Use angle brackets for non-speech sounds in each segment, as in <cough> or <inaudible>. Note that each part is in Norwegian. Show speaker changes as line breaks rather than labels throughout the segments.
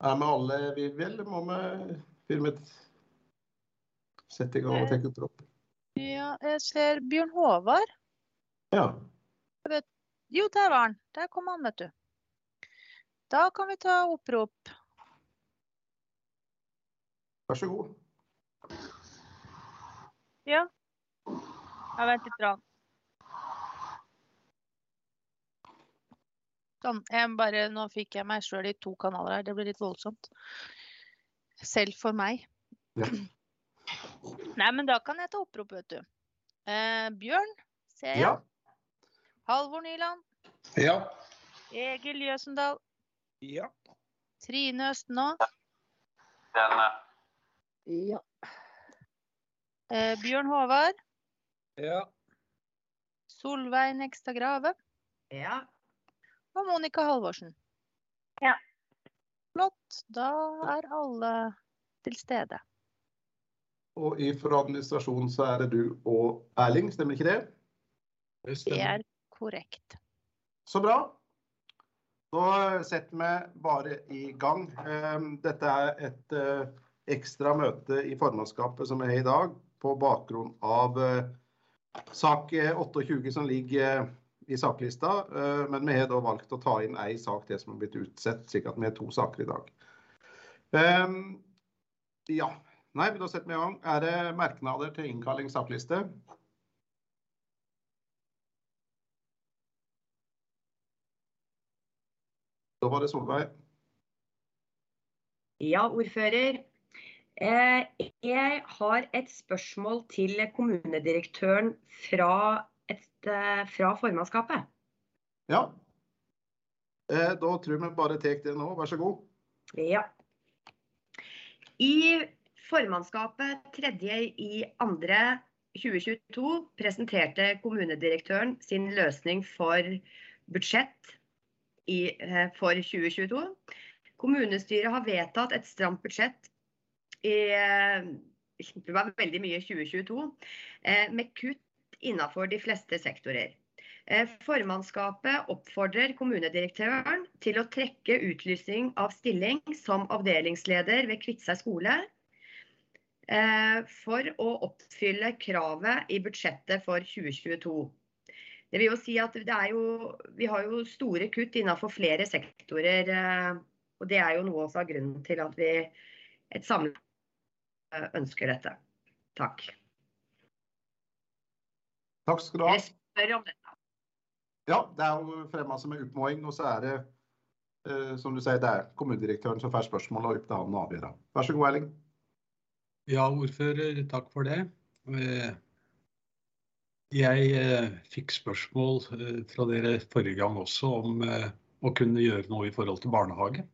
Er vi alle vi vil, eller må vi filme Sette i gang og tenke opp?
Ja, jeg ser Bjørn Håvard.
Ja.
Jo, der var han. Der kom han, vet du. Da kan vi ta opprop.
Vær så god.
Ja. Jeg venter litt. Sånn. Jeg bare, nå fikk jeg meg sjøl i to kanaler her. Det blir litt voldsomt. Selv for meg.
Ja. <clears throat>
Nei, men da kan jeg ta opprop, vet du. Eh, Bjørn, ser jeg.
Ja.
Halvor Nyland.
Ja.
Egil Jøsendal.
Ja.
Trine Østenå.
Denne.
Ja. Eh, Bjørn Håvard.
Ja.
Solveig Nekstad Grave.
Ja.
Og Monica Halvorsen.
Ja.
Flott. Da er alle til stede.
Og fra administrasjonen så er det du og Erling, stemmer ikke det?
Det
Det er korrekt.
Så bra. Da setter vi bare i gang. Ehm, Dette er et eh, ekstra møte i formannskapet som er i dag, på bakgrunn av eh, sak eh, 28 som ligger eh, i saklista. Eh, Men vi har da valgt å ta inn ei sak til som har blitt utsatt, slik at vi har to saker i dag. Um, Ja. Nei, da setter vi i gang. Er det merknader til innkalling sakliste? Da var det Solveig.
Ja, ordfører. Eh, Jeg har et spørsmål til kommunedirektøren fra, fra formannskapet.
Ja. Eh, Da tror vi bare tar det nå. Vær så god.
Ja. I formannskapet tredje i andre 2022 presenterte kommunedirektøren sin løsning for budsjett i, eh, for 2022. Kommunestyret har vedtatt et stramt budsjett i eh, det var veldig mye i 2022, eh, med kutt innenfor de fleste sektorer. Eh, Formannskapet oppfordrer kommunedirektøren til å trekke utlysning av stilling som avdelingsleder ved Kviteseid skole eh, for å oppfylle kravet i budsjettet for 2022. Det vil jo si at jo, Vi har jo store kutt innenfor flere sektorer. eh, og Det er jo noe av grunnen til at vi et samlet ønsker dette. Takk.
Takk skal du ha.
Jeg spør om dette.
Ja, det er jo fremma som en oppmåling, og så er det eh, som du sier, det er kommunedirektøren som får spørsmål og opp til han å avgjøre. Vær så god, Erling.
Ja, ordfører, takk for det. Eh, Jeg eh, fikk spørsmål eh, fra dere forrige gang også om å kunne gjøre noe i forhold til barnehage.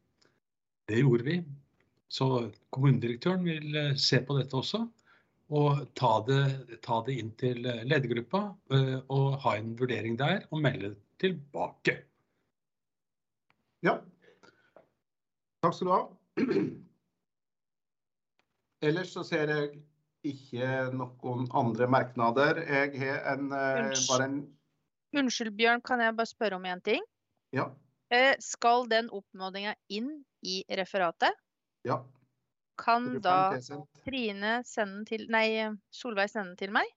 Det gjorde vi. Så kommunedirektøren vil se på dette også. Og ta det, ta det inn til eh, ledergruppa eh, og ha en vurdering der og melde tilbake.
Ja. Takk skal du ha. Ellers så ser jeg ikke noen andre merknader. Jeg har en, eh,
Unnskyld.
bare en
Unnskyld, Bjørn, kan jeg bare spørre om en ting?
Ja.
Eh, skal den oppmålinga inn i referatet?
ja.
Kan da? Trine sende den til Nei, Solveig sende den til meg?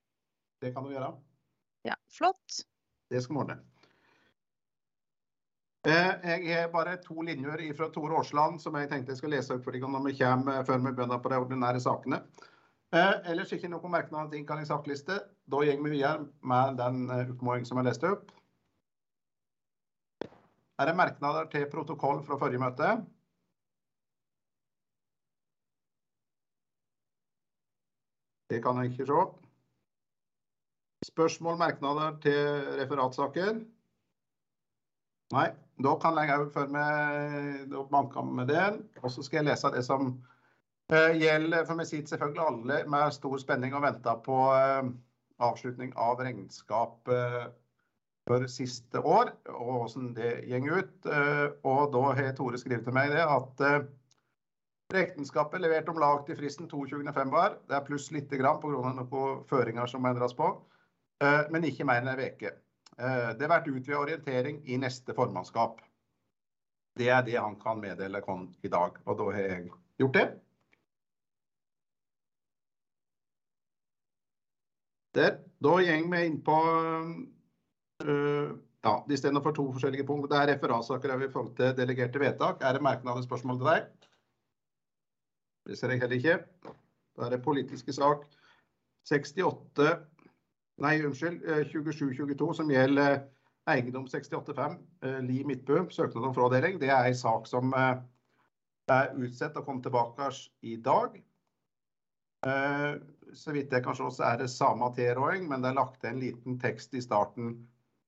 Det kan du gjøre.
Ja, flott.
Det skal vi ordne. Eh, Jeg har bare to linjer fra Tore Aasland som jeg tenkte jeg skal lese opp for dere når vi kommer før vi begynner på de ordinære sakene. Eh, ellers ikke noen merknader til innkallingssaksliste. Da går vi videre med den eh, oppmålingen som jeg leste opp. Er det merknader til protokoll fra forrige møte? Det kan jeg ikke se. Spørsmål, merknader til referatsaker? Nei. Da kan jeg òg før med da banker med det. Og så skal jeg lese det som uh, gjelder For vi sitter selvfølgelig alle med stor spenning og venter på uh, avslutning av regnskapet uh, for siste år, og hvordan det går ut. Eh, og da har Tore skrevet til meg det at regnskapet er levert om lag til fristen 22.2. Det er pluss lite grann pga. noen føringer som må endres på, eh, men ikke mer enn en uke. Eh, Det blir utvidet orientering i neste formannskap. Det er det han kan meddele oss i dag, og da har jeg gjort det. Der. Da går vi inn på uh, ja, de stedene for to forskjellige punkter. Det er referatsaker i forhold til delegerte vedtak. Er det merknader spørsmål til deg? Det ser jeg heller ikke. Da er det politiske sak 68 Nei, unnskyld. 2722 som gjelder eiendom 68.5 Li Midtbø, søknad om fradeling. Det er en sak som er utsatt og kommer tilbake i dag. Så vidt jeg kan se så er det samme tilråding, men det er lagt en liten tekst i starten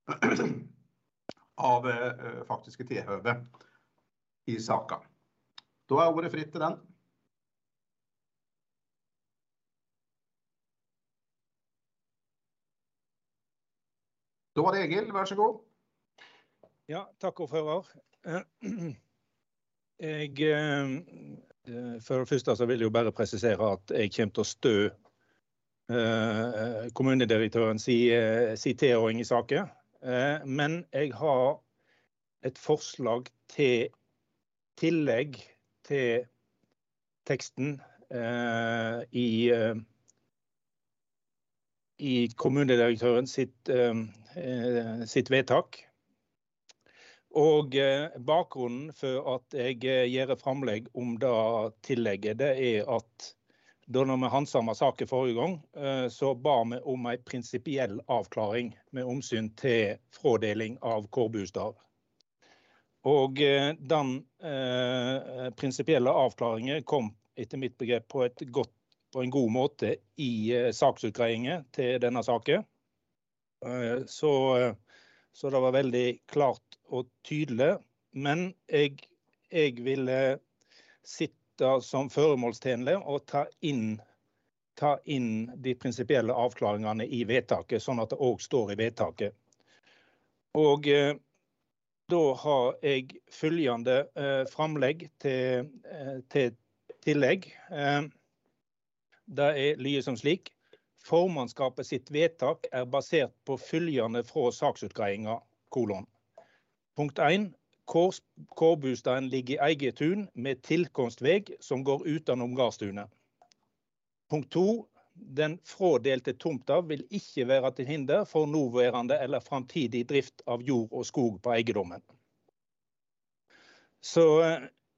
<clears throat> av faktiske tilhøve i saka. Da er ordet fritt til den. Da var det Egil, vær så god.
Ja, takk ordfører. <clears throat> Jeg, for det første så vil jeg jo bare presisere at jeg kommer til å stø kommunedirektøren si tilråding i saken. Men jeg har et forslag til tillegg til teksten i i kommunedirektøren sitt sitt vedtak. Og bakgrunnen for at jeg gjør framlegg om det tillegget, det er at da når vi handsama saken forrige gang, så ba vi om en prinsipiell avklaring med omsyn til fradeling av kårbostad. Og den prinsipielle avklaringen kom etter mitt begrep på et godt, på en god måte i saksutgreiingen til denne saken. Så, så det var veldig klart og tydelig. Men jeg, jeg ville sitte som føremålstjenlig og ta inn, ta inn de prinsipielle avklaringene i vedtaket, sånn at det også står i vedtaket. Og da har jeg følgende framlegg til, til tillegg. Det er lyder som slik. Formannskapet sitt vedtak er basert på følgende fra saksutgreiinga, kolon. Punkt 1. Kårbostaden ligger i eget tun med tilkomstvei som går utenom gardstunet. Punkt 2. Den fradelte tomta vil ikke være til hinder for nåværende eller framtidig drift av jord og skog på eiendommen. Så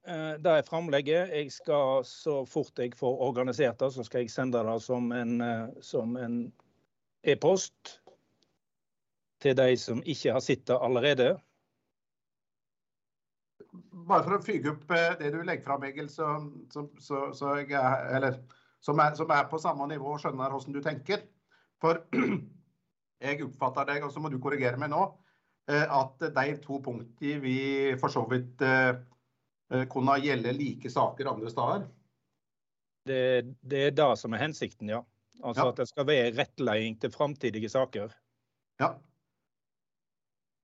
det er framlegget. Jeg skal så fort jeg får organisert det, så skal jeg sende det som en, e-post e-post til de som ikke har sett det allerede.
Bare for å fyge opp det du legger fram, Egil, så, så, så, så jeg er, eller, som er, som er på samme nivå og skjønner hvordan du tenker. For <clears throat> jeg oppfatter deg, og så må du korrigere meg nå, at de to punktene vi for så vidt kunne gjelde like saker andre steder?
Det, det er det som er hensikten, ja. Altså ja. at det skal være rettledning til framtidige saker.
Ja.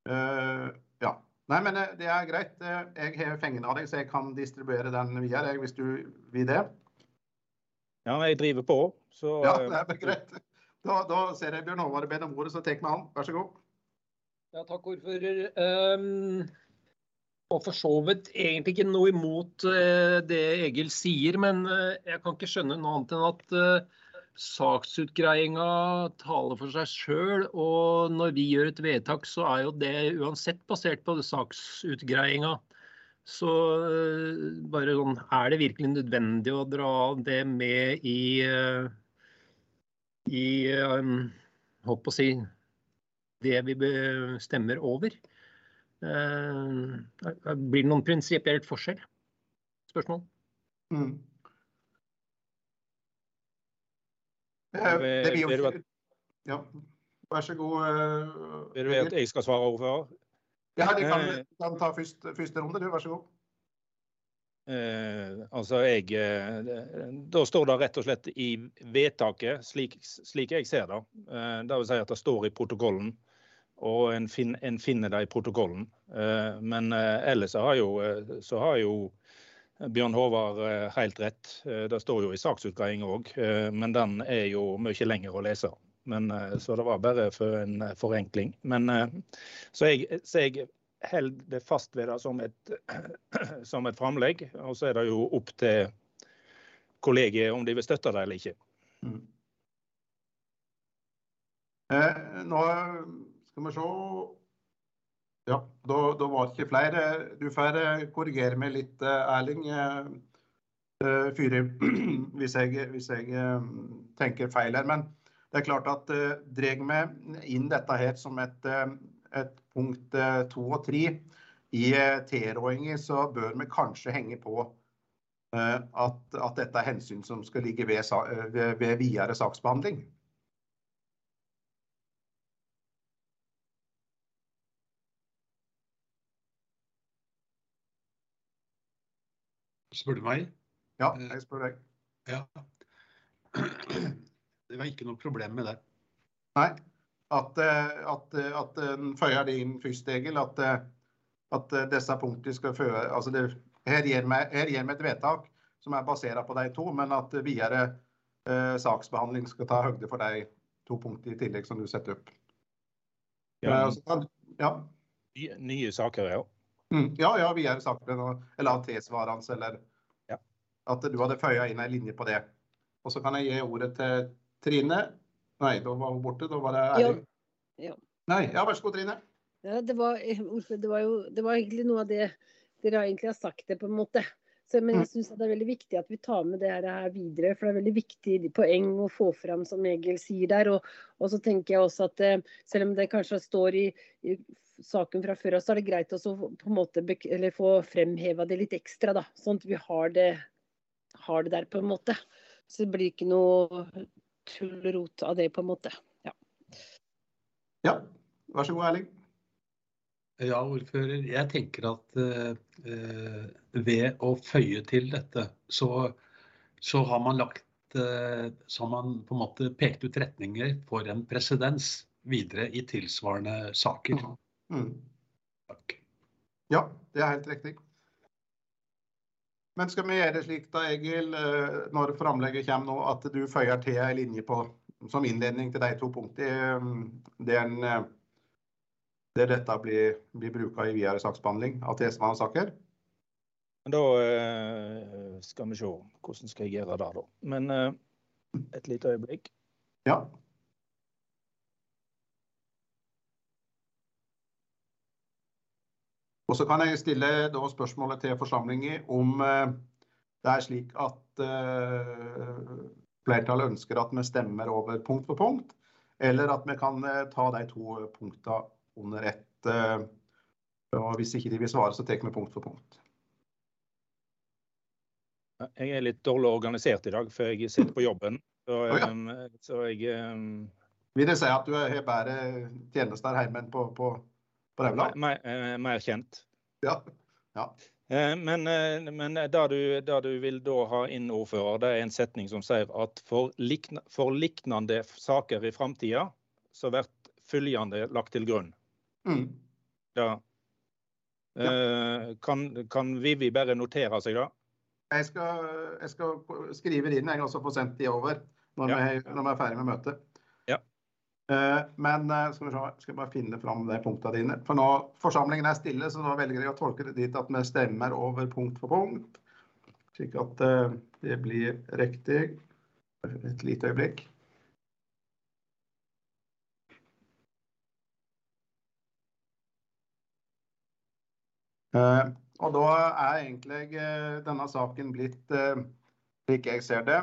Uh, ja. Nei, men det er greit. Jeg har fengende av deg, så jeg kan distribuere den videre hvis du vil det.
Ja, jeg driver på, så
Ja, det er greit. Da, da ser jeg Bjørn Håvard ber om ordet, så tek vi han. Vær så god.
Ja, takk, ordfører. Um, og for så vidt egentlig ikke noe imot det Egil sier, men jeg kan ikke skjønne noe annet enn at saksutgreiinga taler for seg sjøl. Og når vi gjør et vedtak, så er jo det uansett basert på saksutgreiinga. Så bare sånn, er det virkelig nødvendig å dra det med i i holdt på å si det vi stemmer over? Blir det noen prinsipielt forskjell? Spørsmål? Mm.
Det blir jo Ja, vær så god.
Vil du at jeg skal svare ordfører?
Ja, du kan, kan ta første, første runde, du. Vær så god.
Eh, altså jeg Da står det rett og slett i vedtaket, slik, slik jeg ser det. Eh, det vil si at det står i protokollen og en, fin, en finner det i protokollen. Men ellers har jo, så har jo Bjørn Håvard helt rett. Det står jo i saksutgreiinga òg, men den er jo mye lenger å lese. Men, så det var bare for en forenkling. Men, så jeg, jeg holder det fast ved det som et, <clears throat> som et framlegg. Og så er det jo opp til kollegiet om de vil støtte det eller ikke.
Mm. Eh, nå skal vi se Ja, da, da var det ikke flere. Du får eh, korrigere meg litt, eh, Erling. Fyre, Fyri, <clears throat> hvis jeg, hvis jeg tenker feil her. Men det er klart at drar vi inn dette her som et, et punkt to og tre i tilrådinger, så bør vi kanskje henge på at, at, dette er hensyn som skal ligge ved, ved videre saksbehandling.
Spør du meg?
Ja, jeg spør deg.
Ja. <clears throat> Det var ikke noe problem med det.
Nei. At, at, at en føyer det inn først, Egil, at, at disse punktene skal føre altså det, her, gir vi, her gir vi et vedtak som er basert på de to, men at videre eh, saksbehandling skal ta høyde for de to punktene i tillegg som du setter opp.
Ja.
Kan, ja.
Nye, nye saker, ja.
Mm, ja, ja, videre saker eller tilsvarende, eller
ja.
at du hadde føya inn en linje på det. Og så kan jeg gi ordet til Trine. Nei, da var hun borte. Da var det Erling.
Ja.
Nei, ja, vær så god, Trine.
Ja, det var, det var jo det var egentlig noe av det dere egentlig har sagt det, på en måte. Men jeg syns det er veldig viktig at vi tar med det her videre. For det er veldig viktig poeng å få fram, som Egil sier der. Og, og så tenker jeg også at eh, selv om det kanskje står i, i saken fra før, så er det greit å få fremheva det litt ekstra. da, Sånn at vi har det, har det der, på en måte. Så det blir ikke noe tull og rot av det, på en måte. Ja.
ja. Vær så god, Erling.
Ja, ordfører. Jeg tenker at eh, ved å føye til dette, så, så, har man lagt eh, Så har man på en måte pekt ut retninger for en presedens videre i tilsvarende saker.
Mm.
Takk.
Ja, det er helt riktig. Men skal vi gjøre det slik da, Egil, eh, når framlegget kommer nå, at du føyer til en linje på, som innledning til de to punktene? Det er en eh, der dette blir, blir brukt i videre saksbehandling av tilsvarende saker.
Da eh, skal vi se hvordan skal jeg gjøre det, da. Men eh, et lite øyeblikk.
Ja. Og så kan jeg stille spørsmålet til forsamlingen om eh, det er slik at flertallet ønsker at vi stemmer over punkt for punkt, eller at vi kan ta de to punktene under ett. Eh, og hvis ikke de vil svare, så tar vi punkt for punkt.
Jeg er litt dårlig organisert i dag, for jeg sitter på jobben. Så,
oh, ja.
um, så jeg um...
Vil det si at du har bedre tjenester hjemme enn på, på, på Rauland?
Mer, eh, mer kjent.
Ja. ja.
Men, men det, du, du, vil da ha inn, ordfører, det er en setning som sier at for, likna, for liknende saker i framtida, så blir følgende lagt til grunn.
Mm.
Ja. ja. Kan, kan Vivi bare notere seg det?
Jeg skal, jeg skal skrive det inn jeg også få sendt de over når, ja. vi, når vi er ferdig med møtet.
Ja.
Men skal vi se, skal bare finne fram de punktene dine. For nå, Forsamlingen er stille, så nå velger jeg å tolke det dit at vi stemmer over punkt for punkt. Slik at det blir riktig. Et lite øyeblikk. Og da er egentlig denne saken blitt, slik jeg ser det,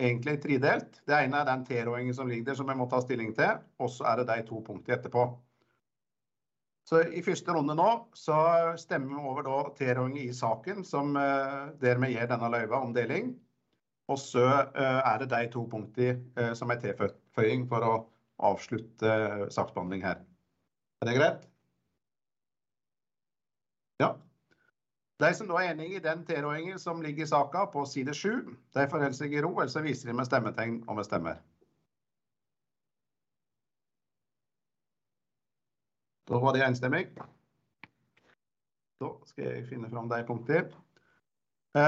egentlig tredelt. Det ene er den tilrådingen som ligger der, som vi må ta stilling til. Og så er det de to punktene etterpå. Så I første runde nå så stemmer vi over da tilrådingen i saken, som, der vi gir denne løyva om deling. Og så er det de to punktene som er tilføying for å avslutte saksbehandling her. Er det greit? Ja. De som da er enig i den tilrådingen som ligger i saka på side 7, de forholder seg i ro, eller så viser de med stemmetegn om de stemmer. Da var det enstemmig. Da skal jeg finne fram de punktene. Da,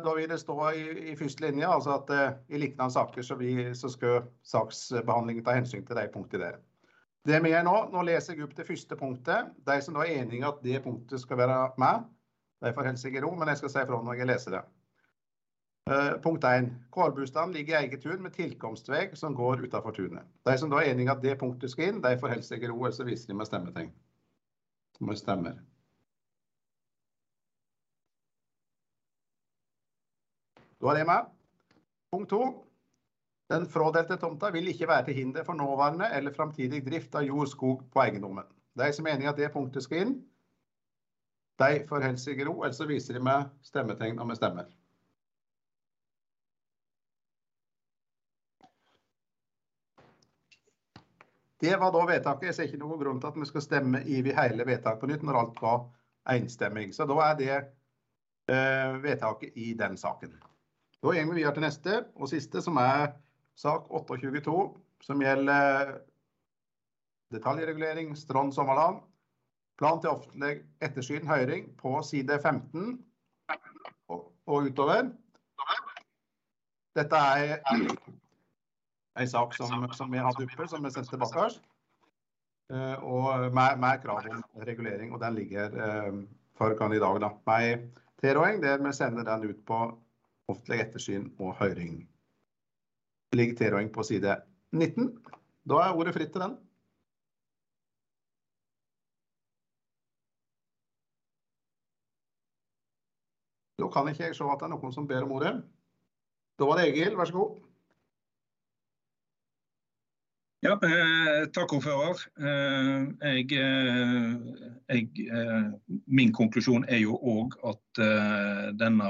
da, vil det stå i, i første linje altså at uh, i lignende saker så, vi, så skal saksbehandlingen ta hensyn til de punktene der. Det vi gjør nå, nå leser jeg opp det første punktet. De som da er enige at det punktet skal være med, de får holde seg ro, men jeg skal si fra når jeg leser det. Uh, punkt 1. Kårbustad ligger i eget tun med tilkomstvei som går utenfor tunet. De som da er enige at det punktet skal inn, de får holde seg ro, eller så viser de med stemmetegn. Som stemmer. Da er det med. Punkt 2. Den frådelte tomta vil ikke være til hinder for nåværende eller framtidig drift av jord og skog på eiendommen. De som er enige at det punktet skal inn, de får holde seg i ro, eller så viser de med stemmetegn og med stemmer. Det var da vedtaket. Jeg ser ikke noen grunn til at vi skal stemme i hele vedtaket på nytt når alt var enstemmig. Så da er det eh, vedtaket i den saken. Da går vi videre til neste og siste, som er sak 28.2, som gjelder detaljregulering Strand Sommerland. Plan til offentlig ettersyn høring på side 15 og, og utover. Dette er en sak som, som vi har hatt oppe, som vi sendte tilbake. Uh, og med, med, krav om regulering, og den ligger uh, for oss da, Med tilråding der vi sender den ut på offentlig ettersyn og høring. Ligger tilråding på side 19. Da er ordet fritt til den. Da kan ikke jeg se at det er noen som ber om ordet. Da var det Egil, vær så god.
Ja, eh, takk ordfører. Eh, jeg, eh, eh, min konklusjon er jo òg at eh, denne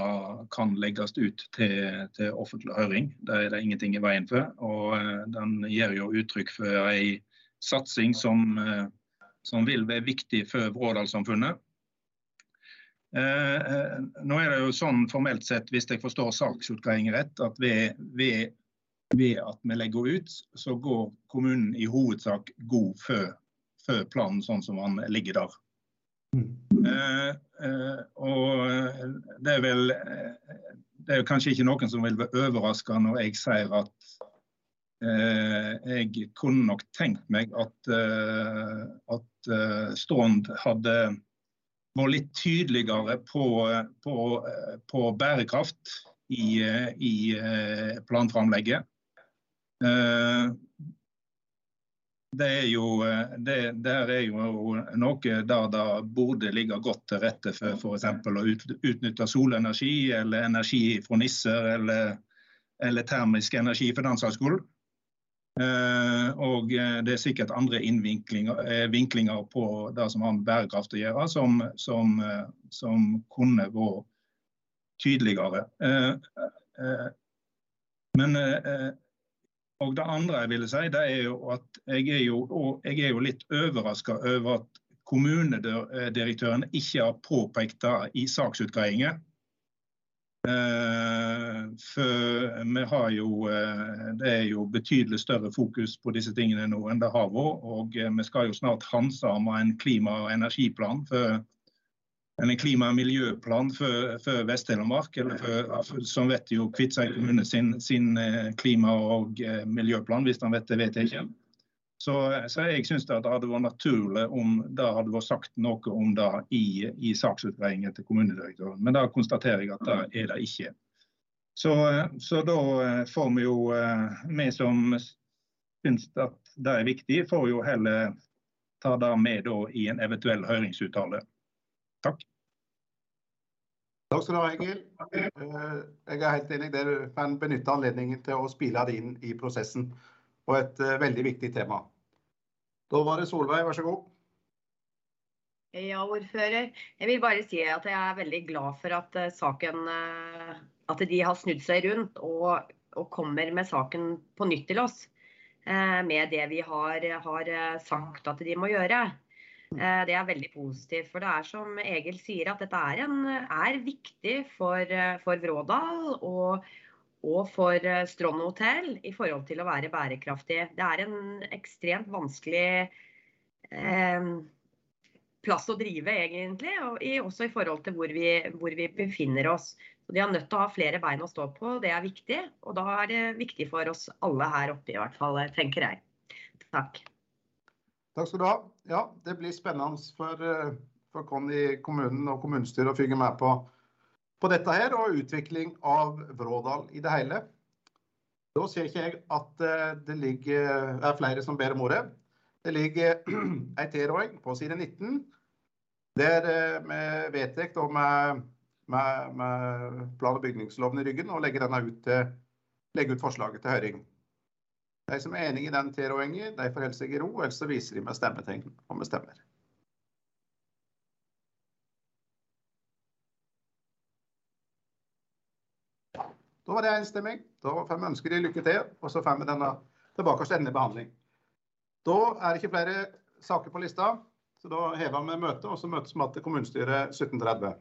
kan legges ut til, til, offentlig høring. Det er det ingenting i veien for. Og eh, den gir jo uttrykk for ei satsing som, som vil være viktig for Vrådal-samfunnet. nå er det jo sånn formelt sett, hvis jeg forstår saksutgreiingen rett, at ved, ved ved at vi legger ut, så går kommunen i hovedsak god før, før planen sånn som den ligger der. Mm. Eh, eh, og det er vel Det er kanskje ikke noen som vil være overraska når jeg sier at eh, jeg kunne nok tenkt meg at, eh, at eh, Strand hadde vært litt tydeligere på, på, på bærekraft i, i planframlegget. Eh, det er jo, eh, det, der er jo noe der det burde ligge godt til rette for f.eks. å utnytte solenergi eller energi fra nisser eller, eller termisk energi for den saks skyld. Uh, og det er sikkert andre vinklinger på det som har med bærekraft å gjøre, som, som, som kunne vært tydeligere. Men og det andre jeg ville si, det er jo at jeg er jo, jeg er jo litt overraska over at kommunedirektøren ikke har påpekt det i saksutgreiinger. Eh, for vi har jo eh, Det er jo betydelig større fokus på disse tingene nå enn det har vært. Og eh, vi skal jo snart handsame en klima- og energiplan for en klima- og miljøplan for, for Vest-Telemark. Som vet jo Kviteseid kommune sin, sin, eh, klima- og eh, miljøplan. Hvis han vet det, vet jeg ikke. Så, så jeg syns det hadde vært naturlig om det hadde vært sagt noe om det i, i saksutredningen til kommunedirektøren. Men da konstaterer jeg at det er det ikke. Så, så da eh, får vi jo, vi som syns at det er viktig, får jo heller ta det med i en eventuell høringsuttalelse. Takk.
Takk skal du ha, Egil. Eh, jeg er helt enig. Dere kan benytte anledningen til å spille det inn i prosessen på et eh, veldig viktig tema. Da var det Solveig, vær så god.
Ja, ordfører. Jeg vil bare si at jeg er veldig glad for at eh, saken At de har snudd seg rundt og, og kommer med saken på nytt til oss. Med det vi har, har sagt at de må gjøre. Eh, det er veldig positivt. For det er som Egil sier, at dette er, en, er viktig for, eh, for Vrådal og, og for eh, Strond hotell i forhold til å være bærekraftig. Det er en ekstremt vanskelig eh, plass å drive, egentlig. Og i, også i forhold til hvor vi, hvor vi, befinner oss. Så De har nødt til å ha flere bein å stå på, det er viktig. Og da er det viktig for oss alle her oppe, i hvert fall, tenker jeg. Takk.
Takk skal du ha. Ja, det blir spennende for, eh, for i kommunen og kommunestyret å følge med på, på dette her, og utvikling av Vrådal i det hele. Da ser ikke jeg at eh, det ligger, er flere som ber om ordet. Det ligger <clears throat> ei tilråding på side 19 der eh, vi vedtar med, med, med plan- og bygningsloven i ryggen legger, denne ut, legge ut forslaget til høring. De som er enig i den tilrådingen, de får holde seg i ro, ellers så viser de med stemmetegn om vi stemmer. Da var det enstemmig. Da får vi ønske de lykke til, og så får vi denne tilbake til endelig behandling. Da er det ikke flere saker på lista, så da hever vi møtet, og så møtes vi til kommunestyret 17.30.